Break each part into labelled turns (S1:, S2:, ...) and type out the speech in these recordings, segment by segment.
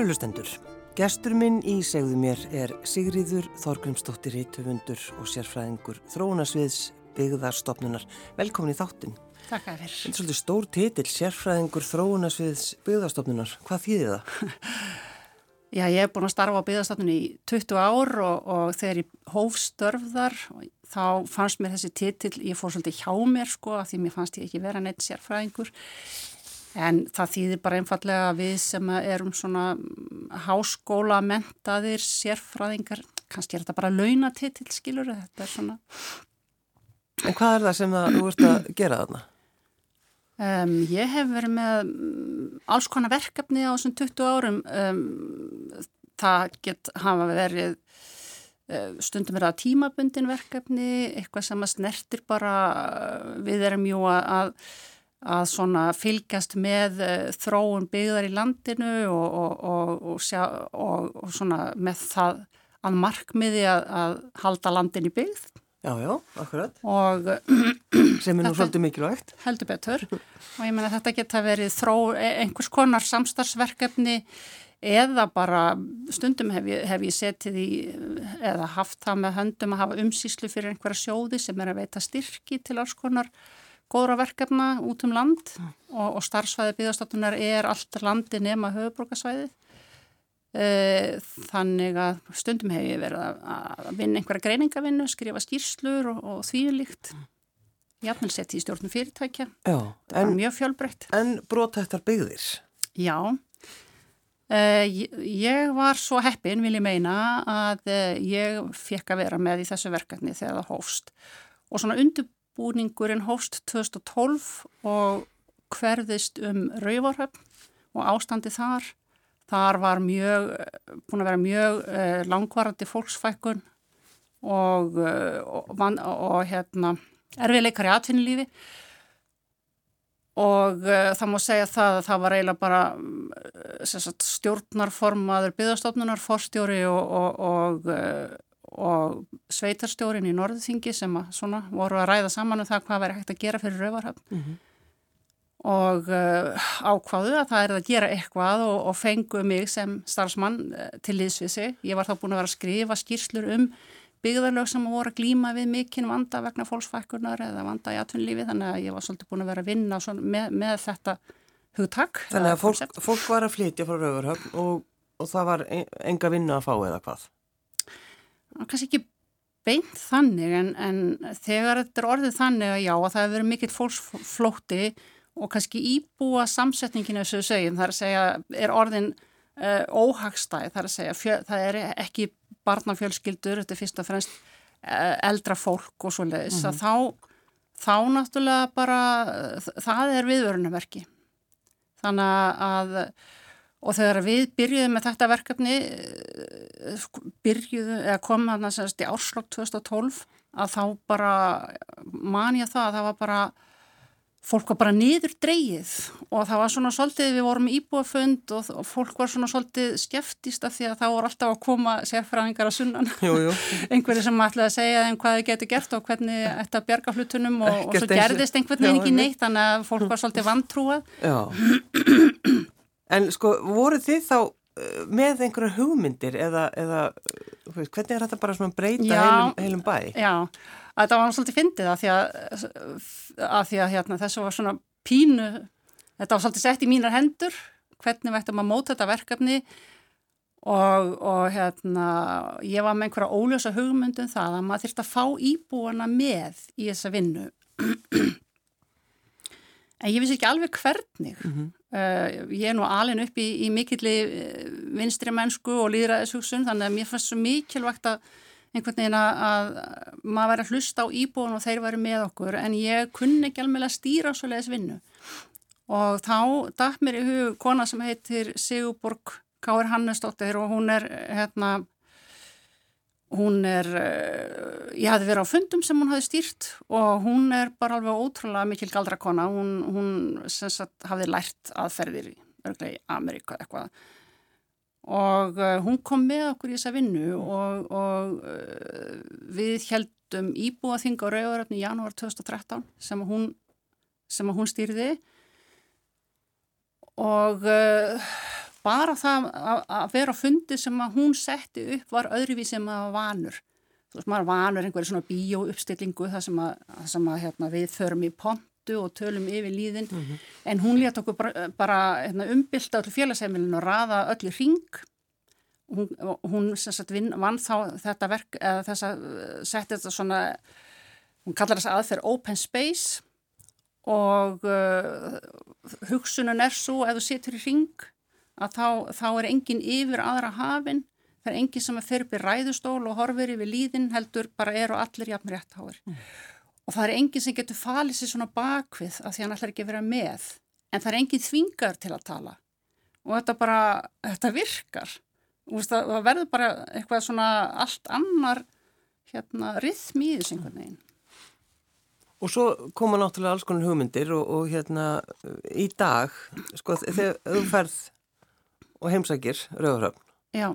S1: Kæru lustendur, gestur minn í segðu mér er Sigriður Þorgrimsdóttir Rítufundur og sérfræðingur Þróunasviðs byggðarstofnunar. Velkomin í þáttin.
S2: Takk að þér.
S1: Þetta er svolítið stór titill, sérfræðingur Þróunasviðs byggðarstofnunar. Hvað þýðir það?
S2: Já, ég hef búin að starfa á byggðarstofnun í 20 ár og, og þegar ég hófstörfðar þá fannst mér þessi titill, ég fór svolítið hjá mér sko af því mér fannst ég ekki vera neitt sérfræðingur En það þýðir bara einfallega við sem erum svona háskóla mentaðir, sérfræðingar, kannski er þetta bara launatitil, skilur, þetta er svona.
S1: En hvað er það sem það, þú ert að gera þarna?
S2: Um, ég hef verið með alls konar verkefni á þessum 20 árum. Um, það get hafa verið uh, stundum verið að tímabundin verkefni, eitthvað sem að snertir bara, við erum jú að að svona fylgjast með uh, þróun byggðar í landinu og, og, og, sjá, og svona með það að markmiði að, að halda landin í byggð.
S1: Já, já, akkurat.
S2: Og
S1: sem er nú svolítið mikilvægt.
S2: Heldur betur og ég menna þetta geta verið þró, e, einhvers konar samstarfsverkefni eða bara stundum hef ég, hef ég setið í eða haft það með höndum að hafa umsýslu fyrir einhverja sjóði sem er að veita styrki til alls konar góðra verkefna út um land og, og starfsvæði byggastofnunar er allt landi nema höfuborgarsvæði. E, þannig að stundum hef ég verið að, vinna einhverja greiningavinnu, skrifa skýrslur og, og þvíulíkt. Jafnvel sett í stjórnum fyrirtækja.
S1: Já, en,
S2: mjög fjölbreytt.
S1: En brotættar byggðir?
S2: Já. E, ég var svo heppin, vil ég meina, að e, ég fekk að vera með í þessu verkefni þegar það hófst. Og svona undir Búningurinn hófst 2012 og hverðist um Rauvarhöfn og ástandi þar. Þar var mjög, búin að vera mjög eh, langvarandi fólksfækkun og, eh, og, og hérna, erfiðleikar í atvinnulífi og uh, það má segja það að það var eiginlega bara sagt, stjórnarformaður byggðarstofnunar, forstjóri og, og uh, og sveitarstjórin í Norðþingi sem að svona voru að ræða saman um það hvað væri hægt að gera fyrir rauvarhafn mm -hmm. og uh, ákváðu að það er að gera eitthvað og, og fengu mig sem starfsmann uh, til liðs við sig. Ég var þá búin að vera að skrifa skýrslur um byggðarlög sem voru að glíma við mikinn vanda vegna fólksfækkunar eða vanda í atvinnlífi þannig að ég var svolítið búin að vera að vinna með, með þetta hugtak.
S1: Þannig að fólk, fólk var að flytja frá rauvarhafn og, og það var enga vinna að fá eða hvað?
S2: Kannski ekki beint þannig en, en þegar þetta er orðið þannig að já að það hefur verið mikill fólksflótti og kannski íbúa samsetninginu þessu segjum þar að segja er orðin uh, óhagstæð þar að segja fjö, það er ekki barnafjölskyldur, þetta er fyrst og fremst uh, eldra fólk og svo leiðis mm -hmm. þá, þá náttúrulega bara það er viðvörunarverki þannig að Og þegar við byrjuðum með þetta verkefni, eh, byrjuðum, eða komum að það í árslokk 2012, að þá bara man ég það að það var bara, fólk var bara niður dreyið og það var svona svolítið, við vorum íbúafönd og, og fólk var svona svolítið skeftist af því að það voru alltaf að koma sérfræðingar að sunnan. Einhverju sem ætlaði að segja þeim hvað þið getur gert og hvernig þetta bjarga hlutunum og, og svo gerðist einhvern veginn ekki neitt, þannig að fólk var svolítið vantrúað.
S1: En sko, voru þið þá uh, með einhverja hugmyndir eða, eða veist, hvernig er þetta bara svona breyta já, heilum, heilum bæ?
S2: Já, þetta var svolítið fyndið að því að, að, því að hérna, þessu var svona pínu, þetta var svolítið sett í mínar hendur, hvernig vættum að móta þetta verkefni og, og hérna, ég var með einhverja óljósa hugmyndum það að maður þurfti að fá íbúana með í þessa vinnu. En ég vissi ekki alveg hvernig. Mm -hmm. Uh, ég er nú alin upp í, í mikilli eh, vinstri mennsku og líðræðishugsun þannig að mér fannst svo mikilvægt að einhvern veginn að maður væri að hlusta á íbúin og þeir væri með okkur en ég kunni ekki alveg að stýra svo leiðis vinnu. Og þá dætt mér í hug kona sem heitir Sigurborg Káir Hannesdóttir og hún er hérna Hún er, eh, ég hafði verið á fundum sem hún hafði stýrt og hún er bara alveg ótrúlega mikil galdrakona. Hún, hún sagt, hafði lært aðferðir í Ameríka eitthvað og uh, hún kom með okkur í þessa vinnu og, og uh, við heldum íbúaþing á Rauðaröfni í janúar 2013 sem hún, sem hún stýrði og bara það að, að vera fundi sem að hún setti upp var öðruvís sem að vanur. Þú veist, maður vanur einhverju svona bíóuppstillingu þar sem að, sem að hérna, við förum í pontu og tölum yfir líðin mm -hmm. en hún létt okkur bara, bara hérna, umbylta öllu félagsheimilinu og raða öllu ring hún, hún sagt, vin, vann þá þetta verk eða þess að setja þetta svona hún kallar þess aðferð open space og uh, hugsunun er svo ef þú situr í ring að þá, þá er engin yfir aðra hafinn. Það er enginn sem er fyrir í ræðustól og horfir yfir líðin heldur bara eru allir jafn rétt háir mm. og það er enginn sem getur falið sér svona bakvið af því hann ætlar ekki að vera með. En það er enginn þvingar til að tala. Og þetta bara, þetta virkar. Og það verður bara eitthvað svona allt annar hérna rithmi í þessu einhvern veginn.
S1: Og svo koma náttúrulega alls konar hugmyndir og, og hérna í dag, sko þegar þú ferð og heimsækir Rauðarhöfn
S2: Já.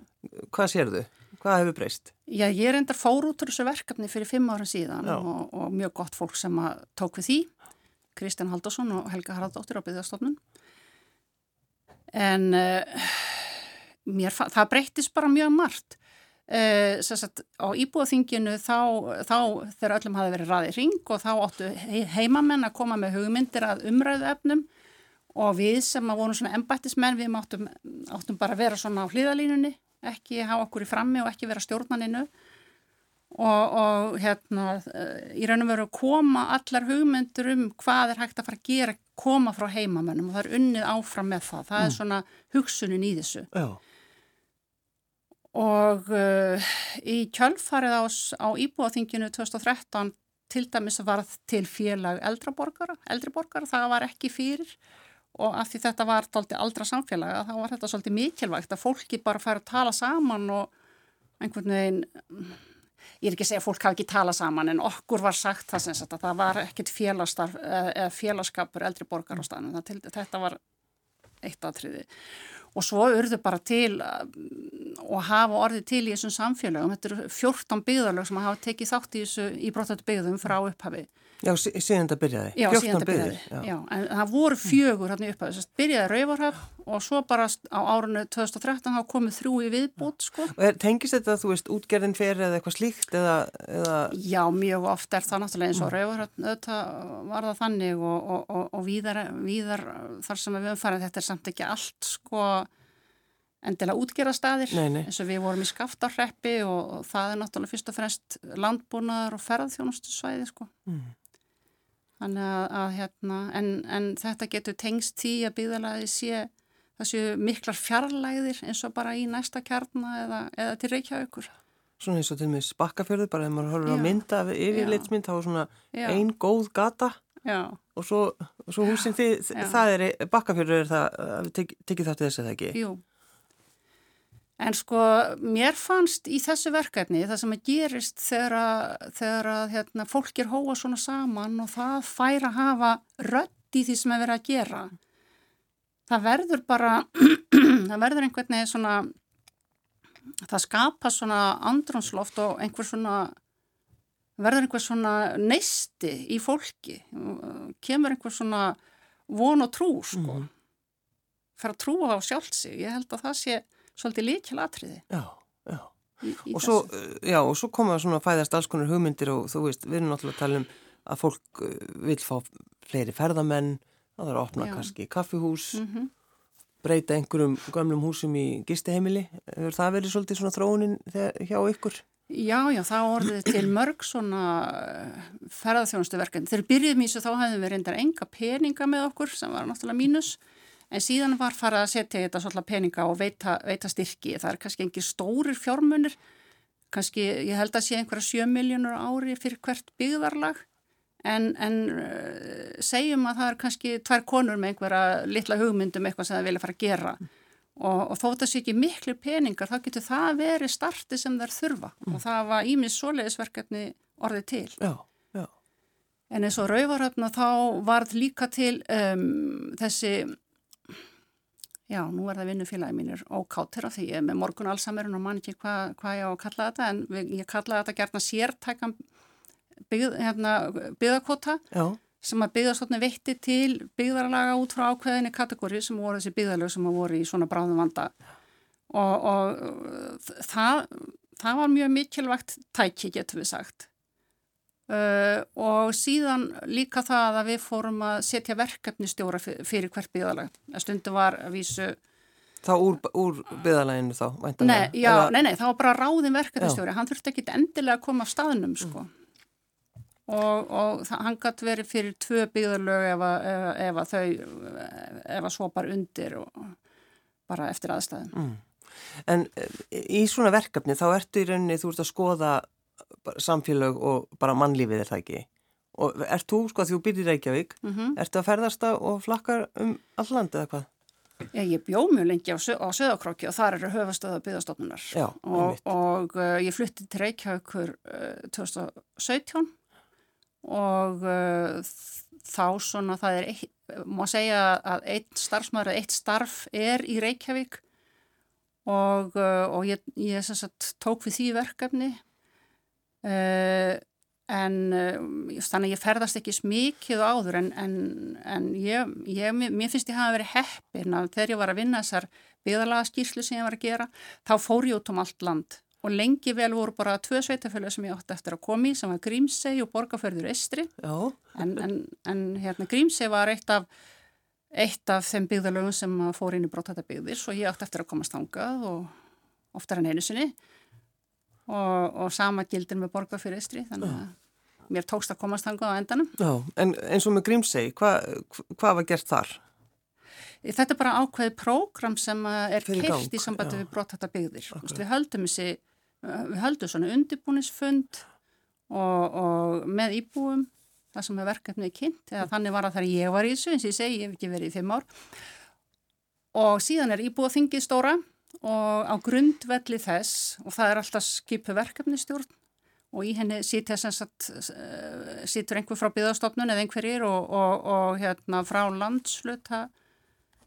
S1: Hvað sér þau? Hvað hefur breyst?
S2: Já, ég er endar fór út úr þessu verkefni fyrir fimm ára síðan og, og mjög gott fólk sem tók við því. Kristján Haldarsson og Helga Haraldóttir á byggðarstofnun. En uh, mér, það breytist bara mjög margt. Uh, sagt, á íbúðaþinginu þá, þá þegar öllum hafi verið ræðið ring og þá óttu heimamenn að koma með hugmyndir að umræðu efnum og við sem að vorum svona embættismenn við áttum, áttum bara að vera svona á hlýðalínunni, ekki hafa okkur í frammi og ekki vera stjórnaninu og, og hérna í raun og veru koma allar hugmyndur um hvað er hægt að fara að gera koma frá heimamennum og það er unnið áfram með það, það mm. er svona hugsunin í þessu. Já. og uh, í kjölfarið á, á Íbúaþinginu 2013 til dæmis var til félag eldraborgara, eldriborgara, það var ekki fyrir og af því þetta var aldra samfélaga þá var þetta svolítið mikilvægt að fólki bara færa að tala saman og einhvern veginn ég er ekki að segja að fólk hafi ekki tala saman en okkur var sagt það sem sagt að það var ekkert félagskapur eldri borgar á staðinu þetta var eitt aðtriði og svo urðu bara til og hafa orðið til í þessum samfélagum þetta eru 14 byggðarlög sem hafa tekið þátt í í brotthættu byggðum frá upphafi
S1: Já, síðan þetta byrjaði.
S2: Já, síðan þetta byrjaði, já. já. En það voru fjögur hérna upp að þess að byrjaði Rauvarhaf og svo bara á árunnu 2013 hafa komið þrjú í viðbútt, sko.
S1: Er, tengist þetta, þú veist, útgerðin fyrir eða eitthvað slíkt eða, eða...
S2: Já, mjög oft er það náttúrulega eins og mm. Rauvarhaf, þetta var það þannig og, og, og, og víðar, víðar þar sem við umfærið þetta er samt ekki allt, sko endilega útgerastæðir eins og við vorum í skaftarreppi og, og það er náttúrulega fyrst og fremst landbúnaðar og ferðarþjónustu svæði sko. Mm. Að, að hérna, en, en þetta getur tengst því að byggðalagi sé þessu miklar fjarlæðir eins og bara í næsta kjarna eða, eða til Reykjavíkur.
S1: Svona eins og til með spakkafjörðu, bara ef maður horfður að mynda yfirleitsmynd, þá er svona Já. ein góð gata Já. og svo, svo húsin því, það er, bakkafjörðu er það, tekið það til þess að það ekki?
S2: Jú. En sko, mér fannst í þessu verkefni það sem að gerist þegar að, þegar að hérna, fólk er hóa svona saman og það fær að hafa rött í því sem er verið að gera. Það verður bara, það verður einhvern veginn svona, það skapa svona andronsloft og einhver svona, verður einhver svona neisti í fólki. Kemur einhver svona von og trú, sko. Mm. Fyrir að trúa á sjálfsig. Ég held að það sé svolítið líkjala atriði.
S1: Já, já. Í, í og, svo, eh, já og svo koma svona fæðast alls konar hugmyndir og þú veist, við erum náttúrulega að tala um að fólk eh, vil fá fleiri ferðamenn, að það er að opna já. kannski kaffihús, mm -hmm. breyta einhverjum gömlum húsum í gisteheimili. Hefur það verið svolítið svona þróunin hjá ykkur?
S2: Já, já, það orðið til mörg svona eh, ferðarþjónustu verkefni. Þegar byrjuðum í þessu þá hefðum við reyndar enga peninga með okkur sem var náttúrulega mínus En síðan var farið að setja þetta svolítið peninga og veita, veita styrki. Það er kannski engin stórir fjármunir, kannski ég held að sé einhverja 7 miljónur ári fyrir hvert byggðarlag. En, en uh, segjum að það er kannski tvær konur með einhverja litla hugmyndum eitthvað sem það vilja fara að gera. Og, og þó þetta sé ekki miklu peningar, þá getur það verið starti sem þær þurfa. Mm. Og það var ímins svoleiðisverkefni orðið til.
S1: Já, já.
S2: En eins og Rauvaröfna þá varð líka til um, þessi Já, nú er það vinnufélagi mínir. Ókáttir af því. Ég er með morgun allsamverðin og man ekki hvað hva ég á að kalla þetta en ég kalla þetta gertna sértækan byggð, hérna, byggðakota sem að byggðarstofni veitti til byggðarlaga út frá ákveðinni kategóri sem voru þessi byggðarlög sem voru í svona bráðum vanda. Og, og það, það var mjög mikilvægt tæki getur við sagt uh, og síðan líka það að við fórum að setja verkefnistjóra fyrir hvert byggðarlag að stundu var að vísu
S1: Þá úr, úr byggðarleginu þá?
S2: Nei, já, Eða... nei, nei, það var bara ráðin verkefnistjóri, hann þurfti ekki endilega að koma af staðnum sko mm og, og hann gæti verið fyrir tvö byggðarlög ef að, ef að þau ef að svo bara undir bara eftir aðstæðum. Mm.
S1: En í svona verkefni þá ertu í rauninni, þú ert að skoða samfélag og bara mannlífið er það ekki og ert þú, sko að þú byrjir Reykjavík, mm -hmm. ertu að ferðast og flakkar um all land eða hvað?
S2: Já, ég bjóð mjög lengi á, á Söðakrokki og þar eru höfastöða byggðastofnunar og, og uh, ég flutti til Reykjavíkur uh, 2017 og uh, þá svona það er, má segja að eitt starfsmæður eða eitt starf er í Reykjavík og, og ég, ég sagt, tók við því verkefni uh, en uh, þannig að ég ferðast ekki smikið áður en, en, en ég, ég, mér finnst ég hafa verið heppin að þegar ég var að vinna þessar byggðalaga skýrslu sem ég var að gera þá fór ég út um allt land. Og lengi vel voru bara tvö sveitafjölu sem ég átti eftir að komi sem var Grímsei og Borgafjörður Estri en, en, en hérna, Grímsei var eitt af, eitt af þeim byggðalögum sem fór inn í brótættabygðir svo ég átti eftir að komast ángað og oftar en einu sinni og, og sama gildir með Borgafjörður Estri þannig að Já. mér tókst að komast ángað á endanum
S1: Já, en eins og með Grímsei, hvað hva var gert þar?
S2: Þetta er bara ákveðið prógram sem er keilt í sambandi já. við brótættabygðir við höldum þessi við höldum svona undirbúnisfund og, og með íbúum það sem er verkefnið kynnt eða þannig var að það er ég var í þessu eins og ég segi ég hef ekki verið í fimm ár og síðan er íbúaþingið stóra og á grundvelli þess og það er alltaf skipu verkefnistjórn og í henni sýtur einhver frá byggðarstofnun eða einhverjir og, og, og hérna frá landsluta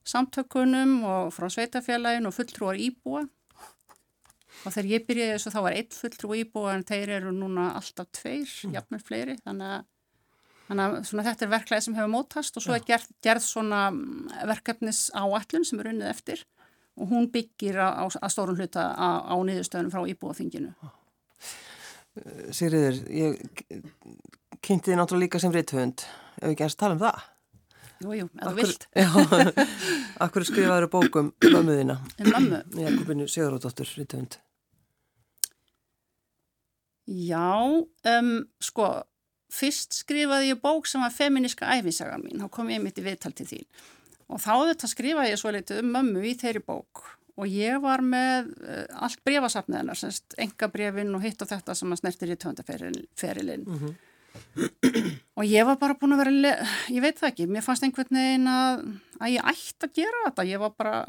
S2: samtökunum og frá sveitafélagin og fulltrúar íbúa. Og þegar ég byrjaði þessu þá var eitt fulltrú íbúa en þeir eru núna alltaf tveir, mm. jafnveg fleiri. Þannig að, þannig að þetta er verklæði sem hefur mótast og svo er gerð, gerð svona mm, verkefnis áallun sem er unnið eftir og hún byggir að stórun hluta á, á niðurstöðunum frá íbúaþinginu.
S1: Sigriður, ég kynnti þið náttúrulega líka sem reythöfund ef ekki eins tala um það?
S2: Jújú, eða vilt.
S1: Akkur skrifaður bókum mömmuðina
S2: En mömmu?
S1: Jakobinu Sigurðardóttur reythöfund
S2: Já, um, sko, fyrst skrifaði ég bók sem var feministka æfinsagan mín, þá kom ég mitt í viðtal til þín og þá þetta skrifaði ég svo litið um mömmu í þeirri bók. Og ég var með uh, allt brefasafnið hennar, semst enga brefin og hitt og þetta sem að snertir í töndaferilinn mm -hmm. og ég var bara búin að vera, ég veit það ekki, mér fannst einhvern veginn að, að ég ætti að gera þetta, ég var bara,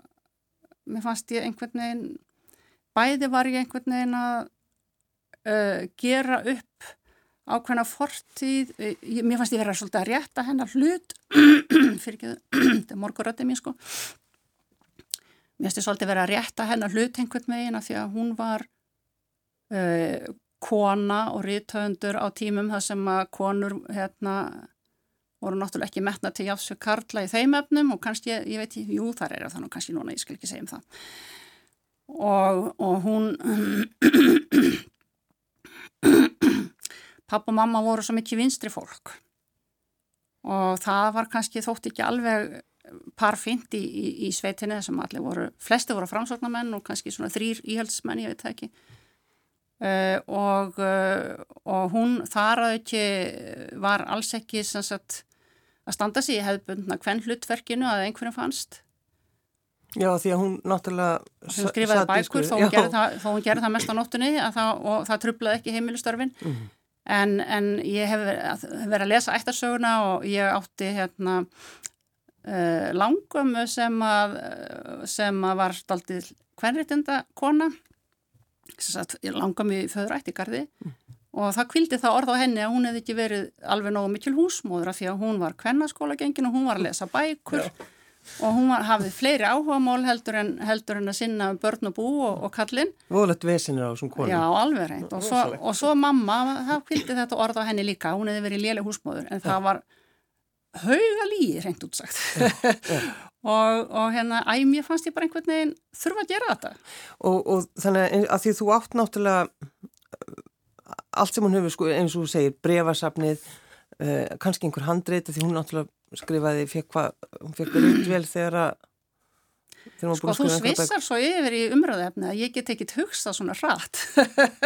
S2: mér fannst ég einhvern veginn, bæði var ég einhvern veginn að uh, gera upp ákveðna fortíð, ég, mér fannst ég vera svolítið að rétta hennar hlut fyrir ekki, þetta er morgurötti mín sko. Mér finnst ég svolítið vera að rétta hennar hlut einhvern veginn af því að hún var uh, kona og ríðtöfundur á tímum þar sem að konur hérna voru náttúrulega ekki metna til jáfsveg karla í þeim efnum og kannski, ég, ég veit, jú þar er það þannig kannski núna, ég skal ekki segja um það. Og, og hún Papp og mamma voru svo mikið vinstri fólk og það var kannski þótt ekki alveg parfint í, í, í sveitinu sem allir voru, flesti voru framsóknarmenn og kannski svona þrýr íhaldsmenn, ég veit það ekki uh, og, uh, og hún þar að ekki var alls ekki sagt, að standa sig í hefðbundna hvern hlutverkinu að einhverjum fannst
S1: Já, því að hún náttúrulega...
S2: Hún skrifaði bækur þó hún gerði það, það, það mest á nóttunni það, og það trublaði ekki heimilistörfin. Mm -hmm. En, en ég hef verið að lesa ættarsöguna og ég átti hérna uh, langum sem að, sem að var staldið hvernritinda kona. Langum í föðurætti gardi. Mm. Og það kvildi það orð á henni að hún hefði ekki verið alveg nógu mikil húsmóður af því að hún var kvennaskóla gengin og hún var að lesa bækur. Já og hún hafði fleiri áhugamál heldur en, heldur en að sinna börn og bú og, og kallin.
S1: Volett vesinir á þessum konum.
S2: Já, alveg reynd. Og og svo mamma, það kvildi þetta orð á henni líka, hún hefði verið léleg húsmóður, en það var, hauga líi, reynd útsagt. og, og hérna, æg, mér fannst ég bara einhvern veginn þurfa að gera þetta.
S1: Og, og þannig að því þú átt náttúrulega allt sem hún hefur, sko, eins og þú segir, brevasafnið, uh, kannski einhver handreiti, því hún náttúrulega skrifaði, fekk hvað, hún fekk rutvel þegar að
S2: Sko þú svissar svo yfir í umröðefni að ég get ekkit hugsað svona rætt.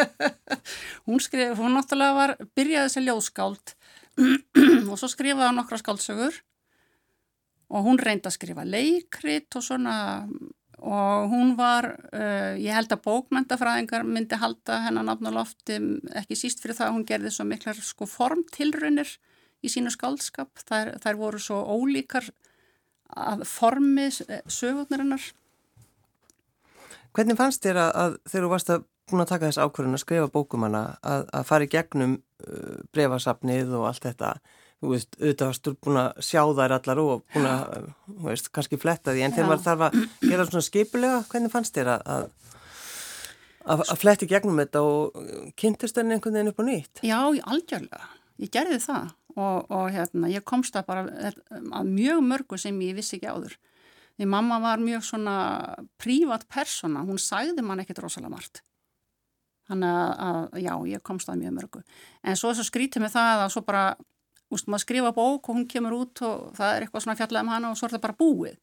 S2: hún skrif, hún náttúrulega var, byrjaði sér ljóðskáld og svo skrifaði hann nokkra skáldsögur og hún reyndi að skrifa leikrit og svona og hún var, uh, ég held að bókmyndafræðingar myndi halda hennar nafnulofti ekki síst fyrir það að hún gerði svo miklar sko formtilrunir í sínu skáldskap, þær, þær voru svo ólíkar að formi sögurnarinnar.
S1: Hvernig fannst þér að, að þegar þú varst að búin að taka þess ákvörðun að skrifa bókumanna að, að fara í gegnum uh, brefasafnið og allt þetta? Þú veist, auðvitað varstu búin að sjá þær allar og búin að, þú veist, kannski fletta því. En þegar maður þarf að gera svona skipulega hvernig fannst þér að að fletti gegnum þetta og kynntist þenni einhvern veginn upp á nýtt?
S2: Já, algjörlega, ég gerði það og, og hérna, ég komst að bara að mjög mörgu sem ég vissi ekki áður. Því mamma var mjög svona prívat persona, hún sagði mann ekkert rosalega margt. Þannig að já, ég komst að mjög mörgu. En svo þess að skrítið með það að svo bara úst, maður skrifa bók og hún kemur út og það er eitthvað svona fjallað um hana og svo er það bara búið.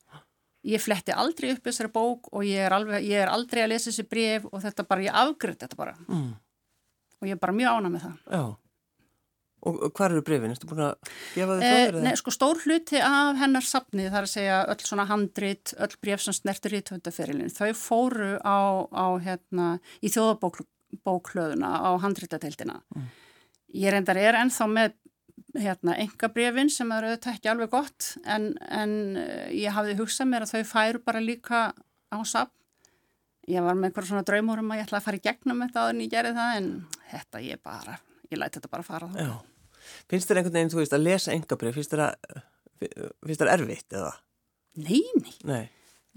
S2: Ég fletti aldrei upp þessari bók og ég er, alveg, ég er aldrei að lesa þessi bref og þetta bara, ég afgriðt þetta bara. Mm. og ég er bara mjög ána með það.
S1: Já Og hvað eru brefin? Erstu búin að gefa þau?
S2: Eh, nei, sko stór hluti af hennar sapnið, það er að segja öll svona handrit, öll bref sem snertur í tvöndaferilin, þau fóru á, á hérna, í þjóðabóklöðuna á handritadeildina. Mm. Ég reyndar er ennþá með hérna, enga brefin sem eru auðvitað ekki alveg gott, en, en eh, ég hafði hugsað mér að þau færu bara líka á sapn. Ég var með eitthvað svona draumur um að ég ætla að fara í gegnum þetta áður en ég gerði það, en þetta ég bara ég læti þetta bara fara þá. Já.
S1: Finnst þér einhvern veginn, þú veist, að lesa engabrið, finnst þér að, finnst þér erfitt eða?
S2: Nei, nei.
S1: Nei.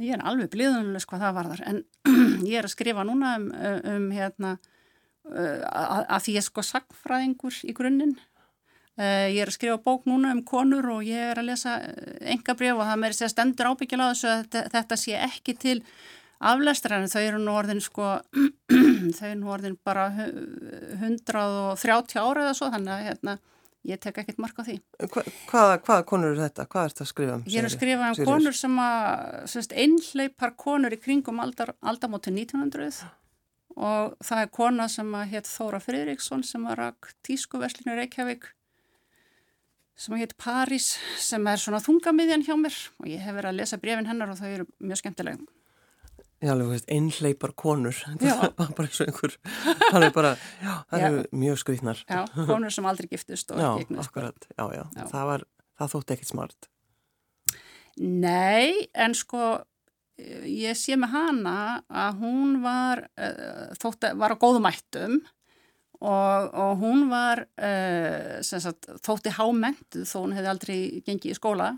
S2: Ég er alveg blíðunlega hvað það var þar, en ég er að skrifa núna um, um hérna, uh, að, að því ég er sko sagfræðingur í grunninn. Uh, ég er að skrifa bók núna um konur og ég er að lesa engabrið og það með þess að stendur ábyggila á þessu að þetta, þetta sé ekki til aflestrar en þau eru nú orðin sko, þau eru nú orðin bara 130 ára eða svo þannig að hérna, ég tek ekkert mark á því.
S1: Hva, hvaða, hvaða konur eru þetta? Hvað er þetta að skrifa um?
S2: Ég er að skrifa um Sýrjus? konur sem að einhleipar konur í kringum aldar, aldamóti 1900 og það er kona sem að hétt Þóra Fridriksson sem var að tísku veslinu Reykjavík sem hétt París sem er svona þungamiðjan hjá mér og ég hef verið að lesa brefin hennar og þau eru mjög skemmtilegum.
S1: Einhleipar konur, bara eins og einhver, það er bara, já, það eru mjög skrýtnar.
S2: Já, konur sem aldrei giftist og
S1: já. Akkurat, já, já, já, það var, það þótti ekkit smart.
S2: Nei, en sko, ég sé með hana að hún var, uh, þótti, var á góðum ættum og, og hún var, uh, sagt, þótti hámentuð þó hún hefði aldrei gengið í skóla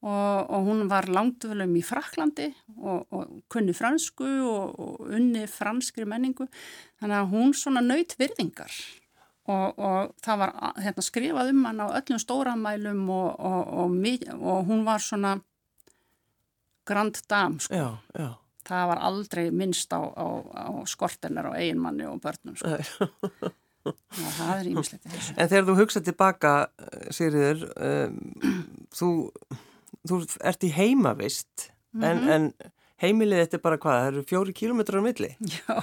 S2: Og, og hún var langtfölum í Fraklandi og, og kunni fransku og, og unni franskri menningu þannig að hún svona naut virðingar og það var hérna, skrifað um hann á öllum stóramælum og hún var svona grand dam sko.
S1: já, já.
S2: það var aldrei minnst á, á, á skortinnar og eiginmanni og börnum sko. það er ímislegt
S1: En þegar þú hugsaði tilbaka Sigriður um, þú þú ert í heimavist mm -hmm. en, mhm. en heimilið þetta er bara hvað, það eru fjóri kílometrar á milli.
S2: Já.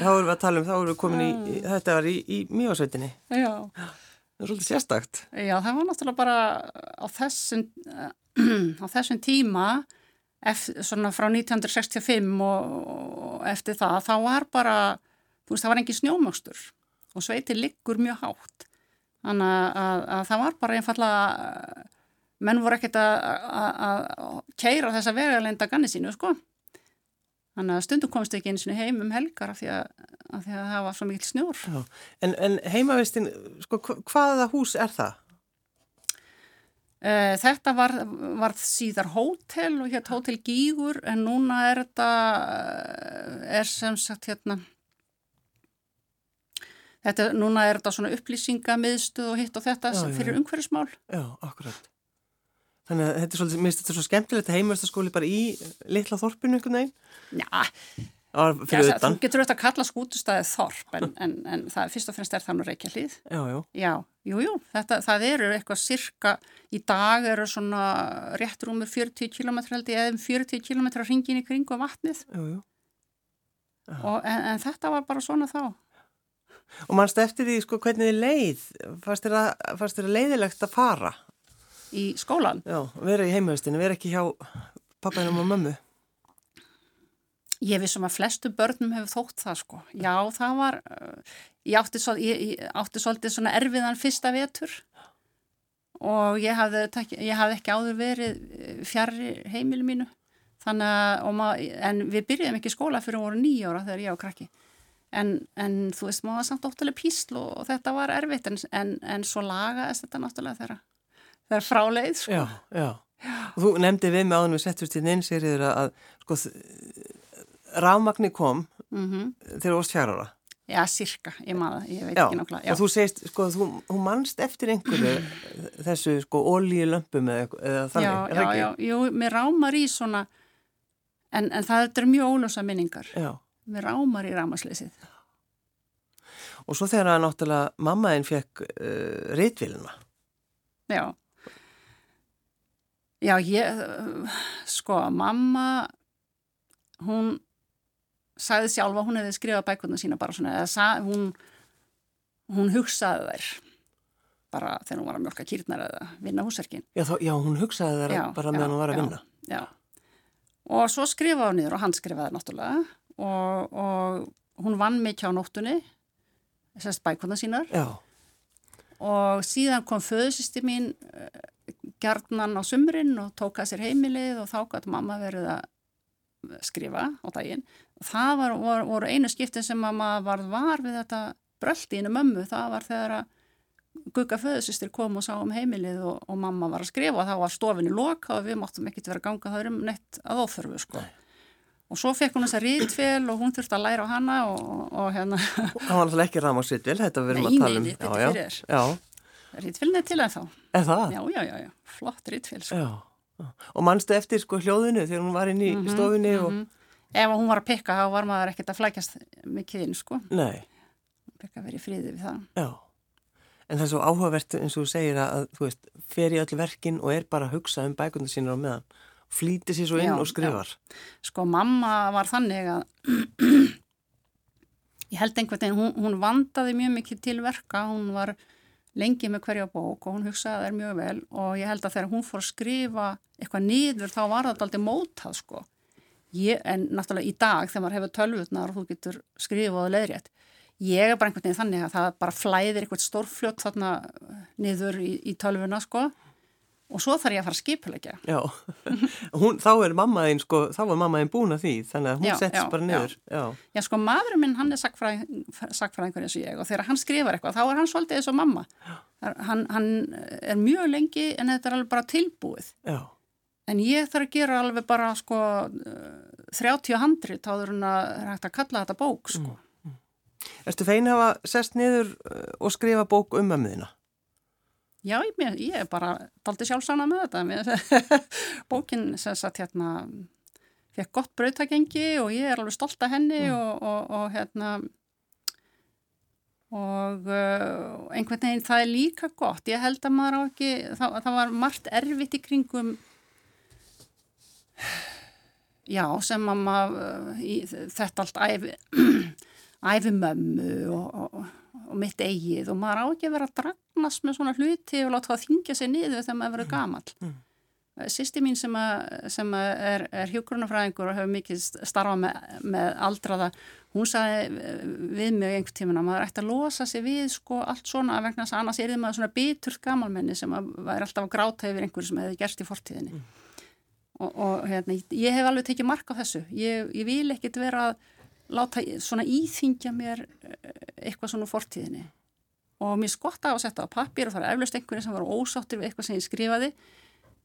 S1: Þá erum við að tala um, þá erum við komin í, þetta var í, í mjögarsveitinni
S2: Já.
S1: Það er svolítið sérstakt.
S2: Já, það var náttúrulega bara á þessum á þessum tíma eftir, svona frá 1965 og, og eftir það, þá var bara þú veist, það var engin snjómöxtur og sveitir liggur mjög hátt. Þannig að, að, að það var bara einfallega menn voru ekkert að keira þessa vegalenda ganni sínu sko. Þannig að stundum komst ekki eins og heim um helgar af því að, af því að það var svo mikil snjór.
S1: En, en heimavistin, sko, hvaða hús er það?
S2: Uh, þetta var, var síðar hótel og hér hótel Gígur en núna er þetta, er sem sagt hérna, þetta, núna er þetta svona upplýsingamiðstuð og hitt og þetta já, fyrir umhverfismál.
S1: Já, akkurat Þannig að þetta er svolítið, mér finnst þetta svo skemmtilegt að heimastaskóli bara í litla þorpinu einhvern veginn.
S2: Já,
S1: Já,
S2: þú getur auðvitað að kalla skútustæðið þorp en, en, en það fyrst og fremst er það nú reykja hlýð.
S1: Já, já.
S2: Já, jú, jú, þetta, það eru eitthvað cirka, í dag eru svona rétt rúmur 40 km held ég, eða 40 um km hringin í kringu vatnið.
S1: Jú, jú.
S2: Og, en, en þetta var bara svona þá.
S1: Og mannst eftir því, sko, hvernig þið leið, fannst þér að leiðilegt að fara?
S2: Í skólan?
S1: Já, vera í heimhaustinu, vera ekki hjá pappainum og mömmu.
S2: Ég vissum að flestu börnum hefur þótt það sko. Já, það var, uh, ég átti, ég, ég átti svolítið svona erfiðan fyrsta vetur og ég hafði, ég hafði ekki áður verið uh, fjari heimilu mínu. Þannig að, en við byrjuðum ekki skóla fyrir voru nýjóra þegar ég á krakki. En, en þú veist, maður var samt óttalega písl og, og þetta var erfitt en, en, en svo lagaðist þetta náttúrulega þegar það er fráleið sko.
S1: Já, já. Og þú nefndi við með áðan við settust inn inn, sér yfir að, sko, rafmagni kom mm -hmm. þegar þú varst fjara ára.
S2: Já, sirka, ég maður, ég veit já, ekki nokkla.
S1: Og þú segist, sko, þú, þú mannst eftir einhverju þessu, sko, ólíulömpum eða, eða þannig,
S2: já, er það ekki? Já, já, jú, mér rámar í svona, en, en það er mjög ólösa minningar. Já. Mér rámar í rámasleysið.
S1: Og svo þegar að náttúrulega mammaðinn fekk uh, reitvíluna.
S2: Já. Já, ég, sko, mamma, hún sagði sjálfa hún hefði skrifað bækuna sína bara svona eða sa, hún, hún hugsaði þær bara þegar hún var að mjölka kýrnar eða vinna húsverkin.
S1: Já, þá, já, hún hugsaði þær já, bara meðan hún var að vinna.
S2: Já, og svo skrifaði hún niður og hann skrifaði náttúrulega og, og hún vann mikið á nóttunni þessast bækuna sínar. Og síðan kom föðsisti mín gerðnan á sumrin og tók að sér heimilið og þá gæti mamma verið að skrifa á daginn það var, var, voru einu skipti sem að maður var var við þetta bröldi innu mömmu, það var þegar að Gugga föðusistir kom og sá um heimilið og, og mamma var að skrifa og þá var stofinni loka og við máttum ekkert vera að ganga það um neitt að óþörfu sko. Og svo fekk hún þessa rítfél og hún þurfti að læra á hana og, og hérna...
S1: Það var alltaf ekki ram á sýtvil, þetta verðum
S2: að
S1: tala um.
S2: Nei, nei, þetta fyrir þér. Rítfélni er til að þá.
S1: Er það?
S2: Já, já, já, já. flott rítfél sko.
S1: Já. Og mannstu eftir sko hljóðinu þegar hún var inn í mm -hmm, stofinni og... Mm -hmm
S2: ef hún var að pikka þá var maður ekkert að flækjast mikið inn sko
S1: Nei
S2: Pikka verið fríðið við það
S1: Já, en það er svo áhugavert eins og þú segir að þú veist, fer í öll verkin og er bara að hugsa um bækundar sínur á meðan flýti sér svo inn já, og skrifar já.
S2: Sko mamma var þannig að ég held einhvern veginn, hún, hún vandaði mjög mikið til verka, hún var lengi með hverja bók og hún hugsaði þær mjög vel og ég held að þegar hún fór að skrifa eitthvað nýður þá var þetta aldrei mótað sko. Ég, en náttúrulega í dag þegar maður hefur tölvutnar og þú getur skrifað leðrétt ég er bara einhvern veginn þannig að það bara flæðir eitthvað stórfljótt þarna niður í, í tölvuna sko og svo þarf ég að fara að skipulegja
S1: Já, hún, þá er mammaðinn sko, þá er mammaðinn búin að því þannig að hún setts bara niður
S2: já. Já. já, sko maðurinn minn hann er sakfræðingur eins og ég og þegar hann skrifar eitthvað þá er hann svolítið eins og mamma hann, hann er mjög lengi en þetta er alveg bara tilbúið Já En ég þarf að gera alveg bara sko 30 handrit þá er hann að hægt að kalla þetta bók sko. Mm, mm.
S1: Erstu fein að hafa sest niður uh, og skrifa bók um ömmuðina?
S2: Já, ég, ég er bara daldi sjálfsána með þetta. Bókin sem sagt hérna fekk gott brauðtakengi og ég er alveg stolt af henni mm. og, og, og hérna og uh, einhvern veginn það er líka gott. Ég held að maður á ekki, það, það var margt erfitt í kringum Já, sem að maður, þetta allt æfi, æfi mömmu og, og, og mitt eigið og maður á ekki að vera að dragnast með svona hluti og láta það þingja sig niður þegar maður verið gamal. Mm. Sýsti mín sem, að, sem að er, er hjógrunafræðingur og hefur mikið starfað með, með aldraða, hún sagði við mig einhvern tíman að maður ætti að losa sig við sko allt svona vegna þess að annars er þið maður svona biturt gamalmenni sem að væri alltaf að gráta yfir einhverju sem hefði gerst í fortíðinni. Mm og, og hérna, ég hef alveg tekið mark á þessu ég, ég vil ekkit vera að láta svona íþingja mér eh, eitthvað svona fortíðinni og mér skotta á að setja á pappir og það er eflaust einhverju sem var ósáttir við eitthvað sem ég skrifaði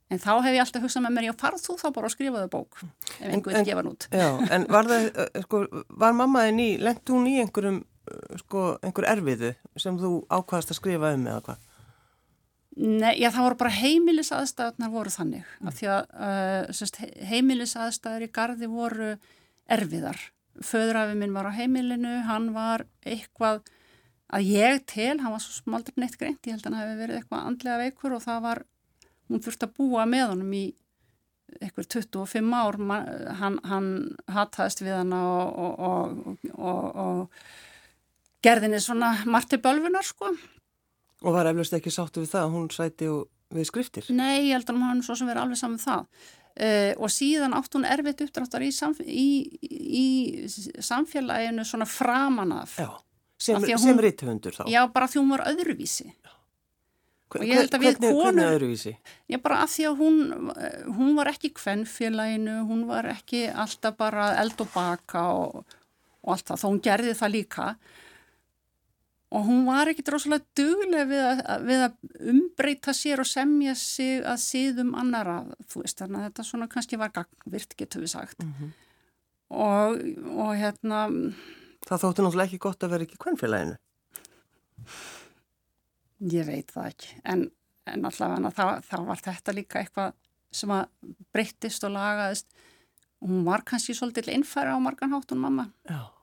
S2: en þá hef ég alltaf hugsað með mér já farð þú þá bara að skrifaðu bók ef einhver vil gefa nút
S1: Já, en var það, eh, sko, var mammaðin í lengt hún í einhverjum, eh, sko, einhver erfiðu sem þú ákvaðast að skrifa um eða hvað?
S2: Nei, já það voru bara heimilisaðstæðunar voru þannig mm. af því að uh, heimilisaðstæður í gardi voru erfiðar. Föðrafi minn var á heimilinu, hann var eitthvað að ég til, hann var svo smaldri neitt greint, ég held að hann hefði verið eitthvað andlega veikur og það var, hún þurfti að búa með honum í eitthvað 25 ár, hann, hann hattaðist við hann og, og, og, og gerðinni svona marti bölfunar sko.
S1: Og var eflust ekki sáttu við það að hún sæti við skriftir?
S2: Nei, ég held að hann svo sem verið alveg saman það. Uh, og síðan átt hún erfitt uppdráttar í, samf í, í samfélaginu svona framan af.
S1: Já, sem, sem ritthundur þá.
S2: Já, bara því hún var öðruvísi.
S1: Hver, hvernig, konur, hvernig öðruvísi?
S2: Já, bara af því að hún, hún var ekki kvennfélaginu, hún var ekki alltaf bara eld og baka og, og allt það, þó hún gerði það líka og hún var ekki droslega duglega við að, við að umbreyta sér og semja sig að síðum annara, þú veist, þannig að þetta svona kannski var gangvirt, getur við sagt. Mm -hmm. og, og hérna
S1: Það þóttu náttúrulega ekki gott að vera ekki kvennfélaginu
S2: Ég veit það ekki, en, en allavega þá, þá var þetta líka eitthvað sem að breyttist og lagaðist. Og hún var kannski svolítið innfæra á marganháttun mamma.
S1: Já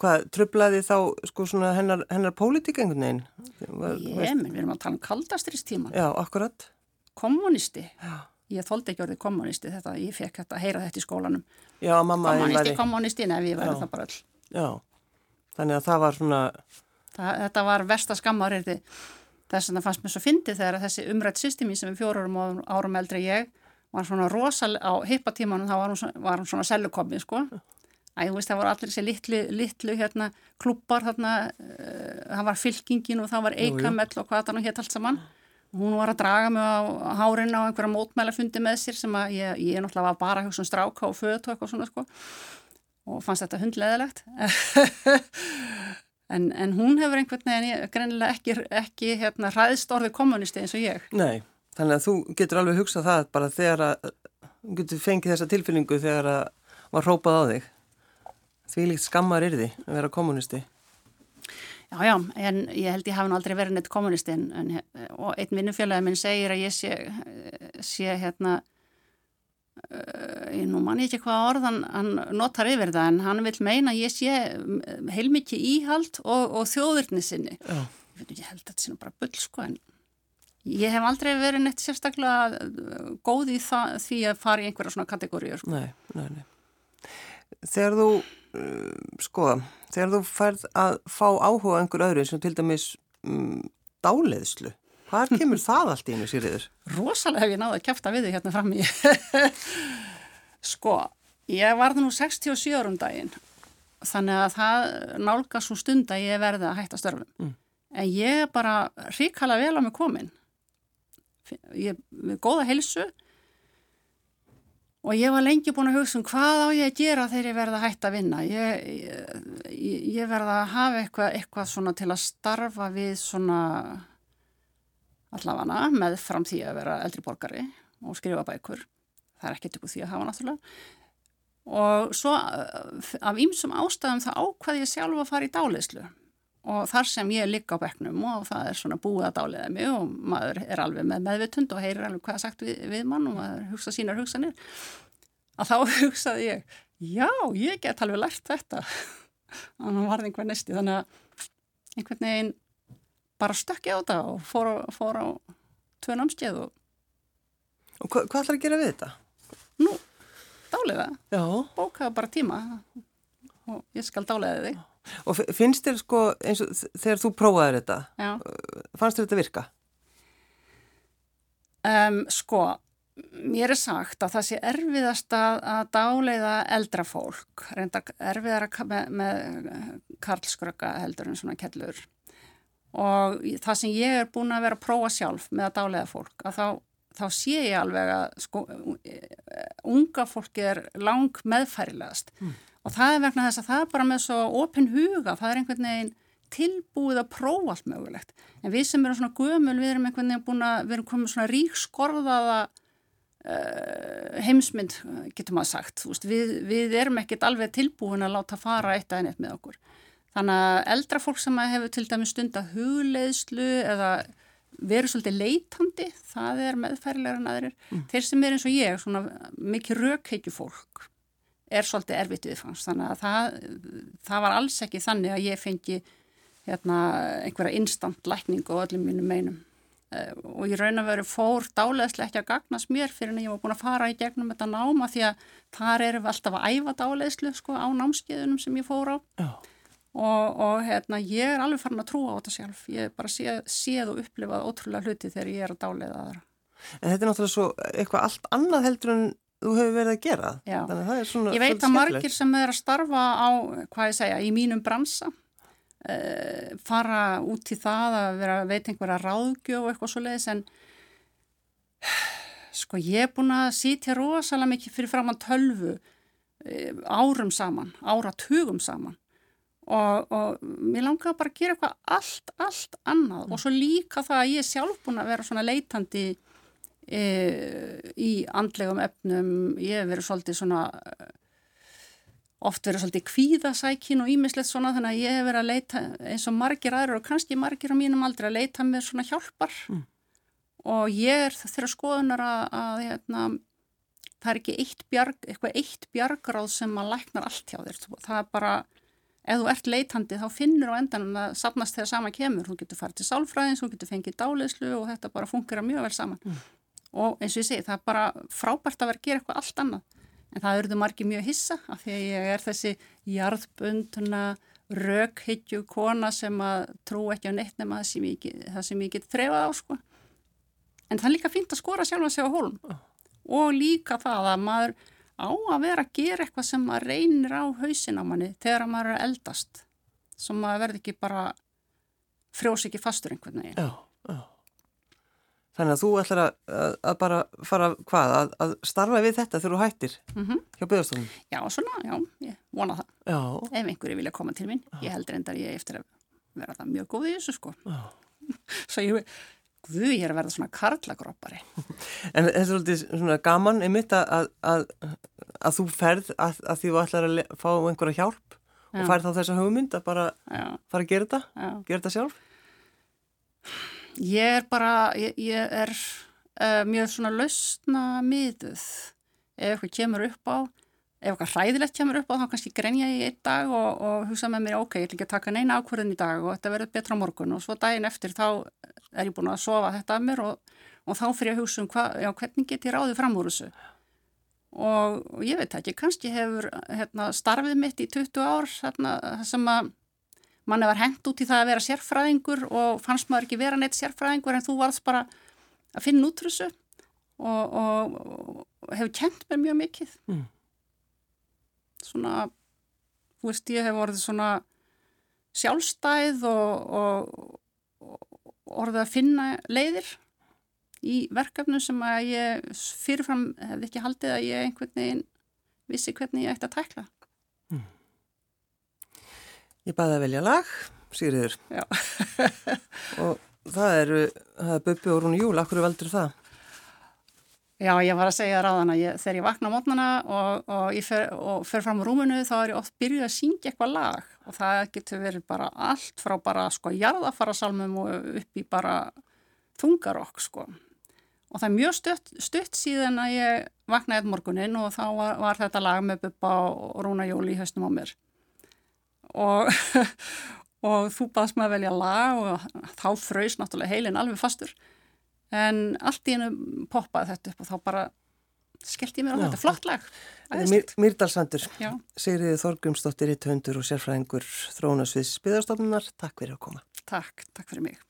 S1: Hvað, tröflaði þá sko svona hennar, hennar pólitík einhvern veginn?
S2: Ég, menn við erum að tala um kaldastriðstíman.
S1: Já, akkurat.
S2: Kommunisti. Já. Ég þóldi ekki orðið kommunisti þetta, ég fekk þetta, heyra þetta í skólanum.
S1: Já, mamma
S2: kommunisti, væri... kommunisti, nefn ég væri það bara öll.
S1: Já, þannig að það var svona...
S2: Það, þetta var versta skammar þess að það fannst mér svo fyndið þegar þessi umrætt systemi sem er fjórum árum eldri ég var svona rosal á hippatímanum, þá var hún svona, var hún svona sellukomi, sko. Æ, þú veist, það voru allir þessi litlu, litlu hérna, klubbar, þarna, uh, það var fylkingin og það var eikamell og hvað það nú hétt allt saman. Hún var að draga mig á hárin á einhverja mótmælafundi með sér sem ég, ég náttúrulega var bara hugsa um stráka og fötu og eitthvað svona sko og fannst þetta hundleðilegt. en, en hún hefur einhvern veginn greinilega ekki, ekki hérna, hræðst orðið kommunisti eins og ég.
S1: Nei, þannig að þú getur alveg hugsað það bara þegar að, getur fengið þessa tilfyllingu þegar að var hrópað á þig. Því líkt skammar er því að vera kommunisti?
S2: Já, já, en ég held ég hafi nú aldrei verið neitt kommunisti en, en, og einn vinnufélagi minn segir að ég sé, sé hérna, uh, ég nú mann ekki hvað orðan hann notar yfir það en hann vil meina ég sé heilmikið íhald og, og þjóðurni sinni. Já. Ég, ég held að þetta nú bara bull sko en ég hef aldrei verið neitt sérstaklega góð í það, því að fara í einhverja svona kategóriur. Sko.
S1: Nei, nei, nei. Þegar þú sko, þegar þú færð að fá áhuga einhver öðru og til dæmis um, dáleðslu, hvað kemur það allt í einu sýriður?
S2: Rosalega hef ég náða að kæfta við þig hérna fram í sko, ég varði nú 67 árum daginn þannig að það nálga svo stund að ég verði að hætta störfum mm. en ég er bara ríkala vel á mig komin ég er góða helsu Og ég var lengi búin að hugsa um hvað á ég að gera þegar ég verða hætta að vinna. Ég, ég, ég verða að hafa eitthvað, eitthvað svona til að starfa við svona allavega með fram því að vera eldri borgari og skrifa bækur. Það er ekkert ykkur því að hafa náttúrulega. Og svo af ýmsum ástæðum það ákvaði ég sjálf að fara í dálislu og þar sem ég líka á bekknum og það er svona búið að dáliða mig og maður er alveg með meðvitund og heyrir alveg hvað sagt við, við mann og maður hugsa sínar hugsanir að þá hugsaði ég já, ég get alveg lært þetta. Þannig að varði einhver næsti þannig að einhvern veginn bara stökki á þetta og fór, fór á tvö námskeið og
S1: Og hva, hvað ætlar að gera við þetta?
S2: Nú, dáliða bókaða bara tíma og ég skal dáliða þig
S1: Og finnst þér sko, eins og þegar þú prófaði þetta, Já. fannst þér þetta virka?
S2: Um, sko, mér er sagt að það sé erfiðast að, að dáleiða eldra fólk, reynda erfiðara með, með karlskröka heldur en svona kellur. Og það sem ég er búin að vera að prófa sjálf með að dáleiða fólk, að þá, þá sé ég alveg að sko, unga fólki er lang meðfærilegast. Mm og það er vegna þess að það er bara með svo opin huga, það er einhvern veginn tilbúið að prófa allt mögulegt. En við sem erum svona gömul, við erum einhvern veginn búin að, við erum komið svona ríkskorðaða uh, heimsmynd, getur maður sagt. Veist, við, við erum ekkert alveg tilbúin að láta fara eitt að neitt með okkur. Þannig að eldra fólk sem hefur til dæmi stund að hugleðslu eða verið svolítið leitandi, það er meðfærilegar en aðrir. Mm. Þeir sem er eins og ég, svona mikið rökheikju fólk, er svolítið erfitt viðfangs. Þannig að það, það var alls ekki þannig að ég fengi hérna, einhverja instant lækning og öllum mínum meinum. Uh, og ég raun að veru fór dáleðslega ekki að gagnast mér fyrir en ég var búin að fara í gegnum þetta náma því að þar erum við alltaf að æfa dáleðslu sko, á námskeiðunum sem ég fór á. Já og, og hérna, ég er alveg farin að trúa á þetta sjálf. Ég bara sé, séð og upplifað ótrúlega hluti þegar ég er að dáleiða aðra.
S1: En þetta er náttúrulega svo eitthvað allt annað heldur en þú hefur verið að gera.
S2: Svona, Ég veit að margir sem er að starfa á, hvað ég segja, í mínum bransa uh, fara út í það að vera veit einhverja ráðgjöf og eitthvað svo leiðis en sko ég er búin að sítja rosalega mikið fyrir fram að tölvu uh, árum saman, áratugum saman og, og mér langaði bara að gera eitthvað allt, allt annað mm. og svo líka það að ég er sjálf búin að vera svona leitandi e, í andlegum efnum, ég hef verið svolítið svona oft verið svolítið kvíðasækin og ímislegt svona þannig að ég hef verið að leita eins og margir aðra og kannski margir á mínum aldrei að leita með svona hjálpar mm. og ég er þeirra skoðunar að, að, hérna, það er ekki eitt bjarg, eitthvað eitt bjargráð sem að læknar allt hjá þér, það er bara ef þú ert leitandi þá finnur á endanum að sapnast þegar sama kemur, þú getur farið til sálfræðins, þú getur fengið dáleyslu og þetta bara funkar mjög vel saman. Mm. og eins og ég segi, það er bara frábært að vera að gera eitthvað allt annað. En það eruðu margi mjög hissa af því að ég er þessi jarðbunduna rökhyggju kona sem að trú ekki á neitt nema það sem ég, það sem ég get þrefað á sko. En það er líka fínt að skora sjálf að segja hólum. Oh. og líka það að maður á að vera að gera eitthvað sem maður reynir á hausin á manni þegar maður er eldast sem maður verði ekki bara frjós ekki fastur einhvern veginn. Já, já.
S1: Þannig að þú ætlar að, að, að bara fara hvað, að, að starfa við þetta þegar þú hættir mm -hmm. hjá byggastofnum
S2: Já, svona, já, ég vona það. Já. ef einhverju vilja koma til mín. Ég held reyndar ég eftir að vera það mjög góð í þessu sko. Svo ég Guð, ég er að verða svona karlagrópari.
S1: En þetta er svolítið svona gaman einmitt að, að, að þú ferð að, að því þú ætlar að fá einhverja hjálp Já. og færð þá þessa hugmynd að bara Já. fara að gera þetta, gera þetta sjálf?
S2: Ég er bara, ég, ég er uh, mjög svona lausna miðuð ef eitthvað kemur upp á ef eitthvað hræðilegt kemur upp á þá kannski grenja ég einn dag og, og hugsa með mér ok, ég ætla ekki taka neina ákvörðin í dag og þetta verður betra á morgun og svo daginn eftir þá er ég búin að sofa þetta af mér og, og þá fyrir að hugsa um hva, já, hvernig get ég ráðið fram úr þessu? Og, og ég veit ekki, kannski hefur hérna, starfið mitt í 20 ár hérna, sem að manni var hengt út í það að vera sérfræðingur og fannst maður ekki vera neitt sérfræðingur en þú varst bara að finna út þessu og hefur kent mér mjög mikið. Mm. Svona, þú veist, ég hef orðið svona sjálfstæð og, og, og orðið að finna leiðir í verkefnu sem að ég fyrirfram hefði ekki haldið að ég einhvern veginn vissi hvernig ég ætti að tækla. Hmm.
S1: Ég baði að velja lag, Sigriður. Já. og það eru, það er Böbbi og Rúni Júl, akkur veldur það?
S2: Já, ég var að segja ráðan að ég, þegar ég vakna á mótnana og, og ég fer, og fer fram á rúmunu þá er ég oft byrjuð að syngja eitthvað lag og það getur verið bara allt frá bara sko jarðafarasalmum og upp í bara þungarokk sko. Og það er mjög stutt, stutt síðan að ég vaknaði eitt morgunin og þá var, var þetta lag með Bubba og Rúna Jóli í höstum á mér. Og, og þú baðst maður að velja lag og þá fröys náttúrulega heilin alveg fastur en allt í hennu poppaði þetta upp og þá bara skellt ég mér á þetta, flott lag.
S1: Myr, Myrdalsandur, Sigriði Þorgumsdóttir í töndur og sérfræðingur Þrónasviðs byggðarstofnunar, takk fyrir að koma.
S2: Takk, takk fyrir mig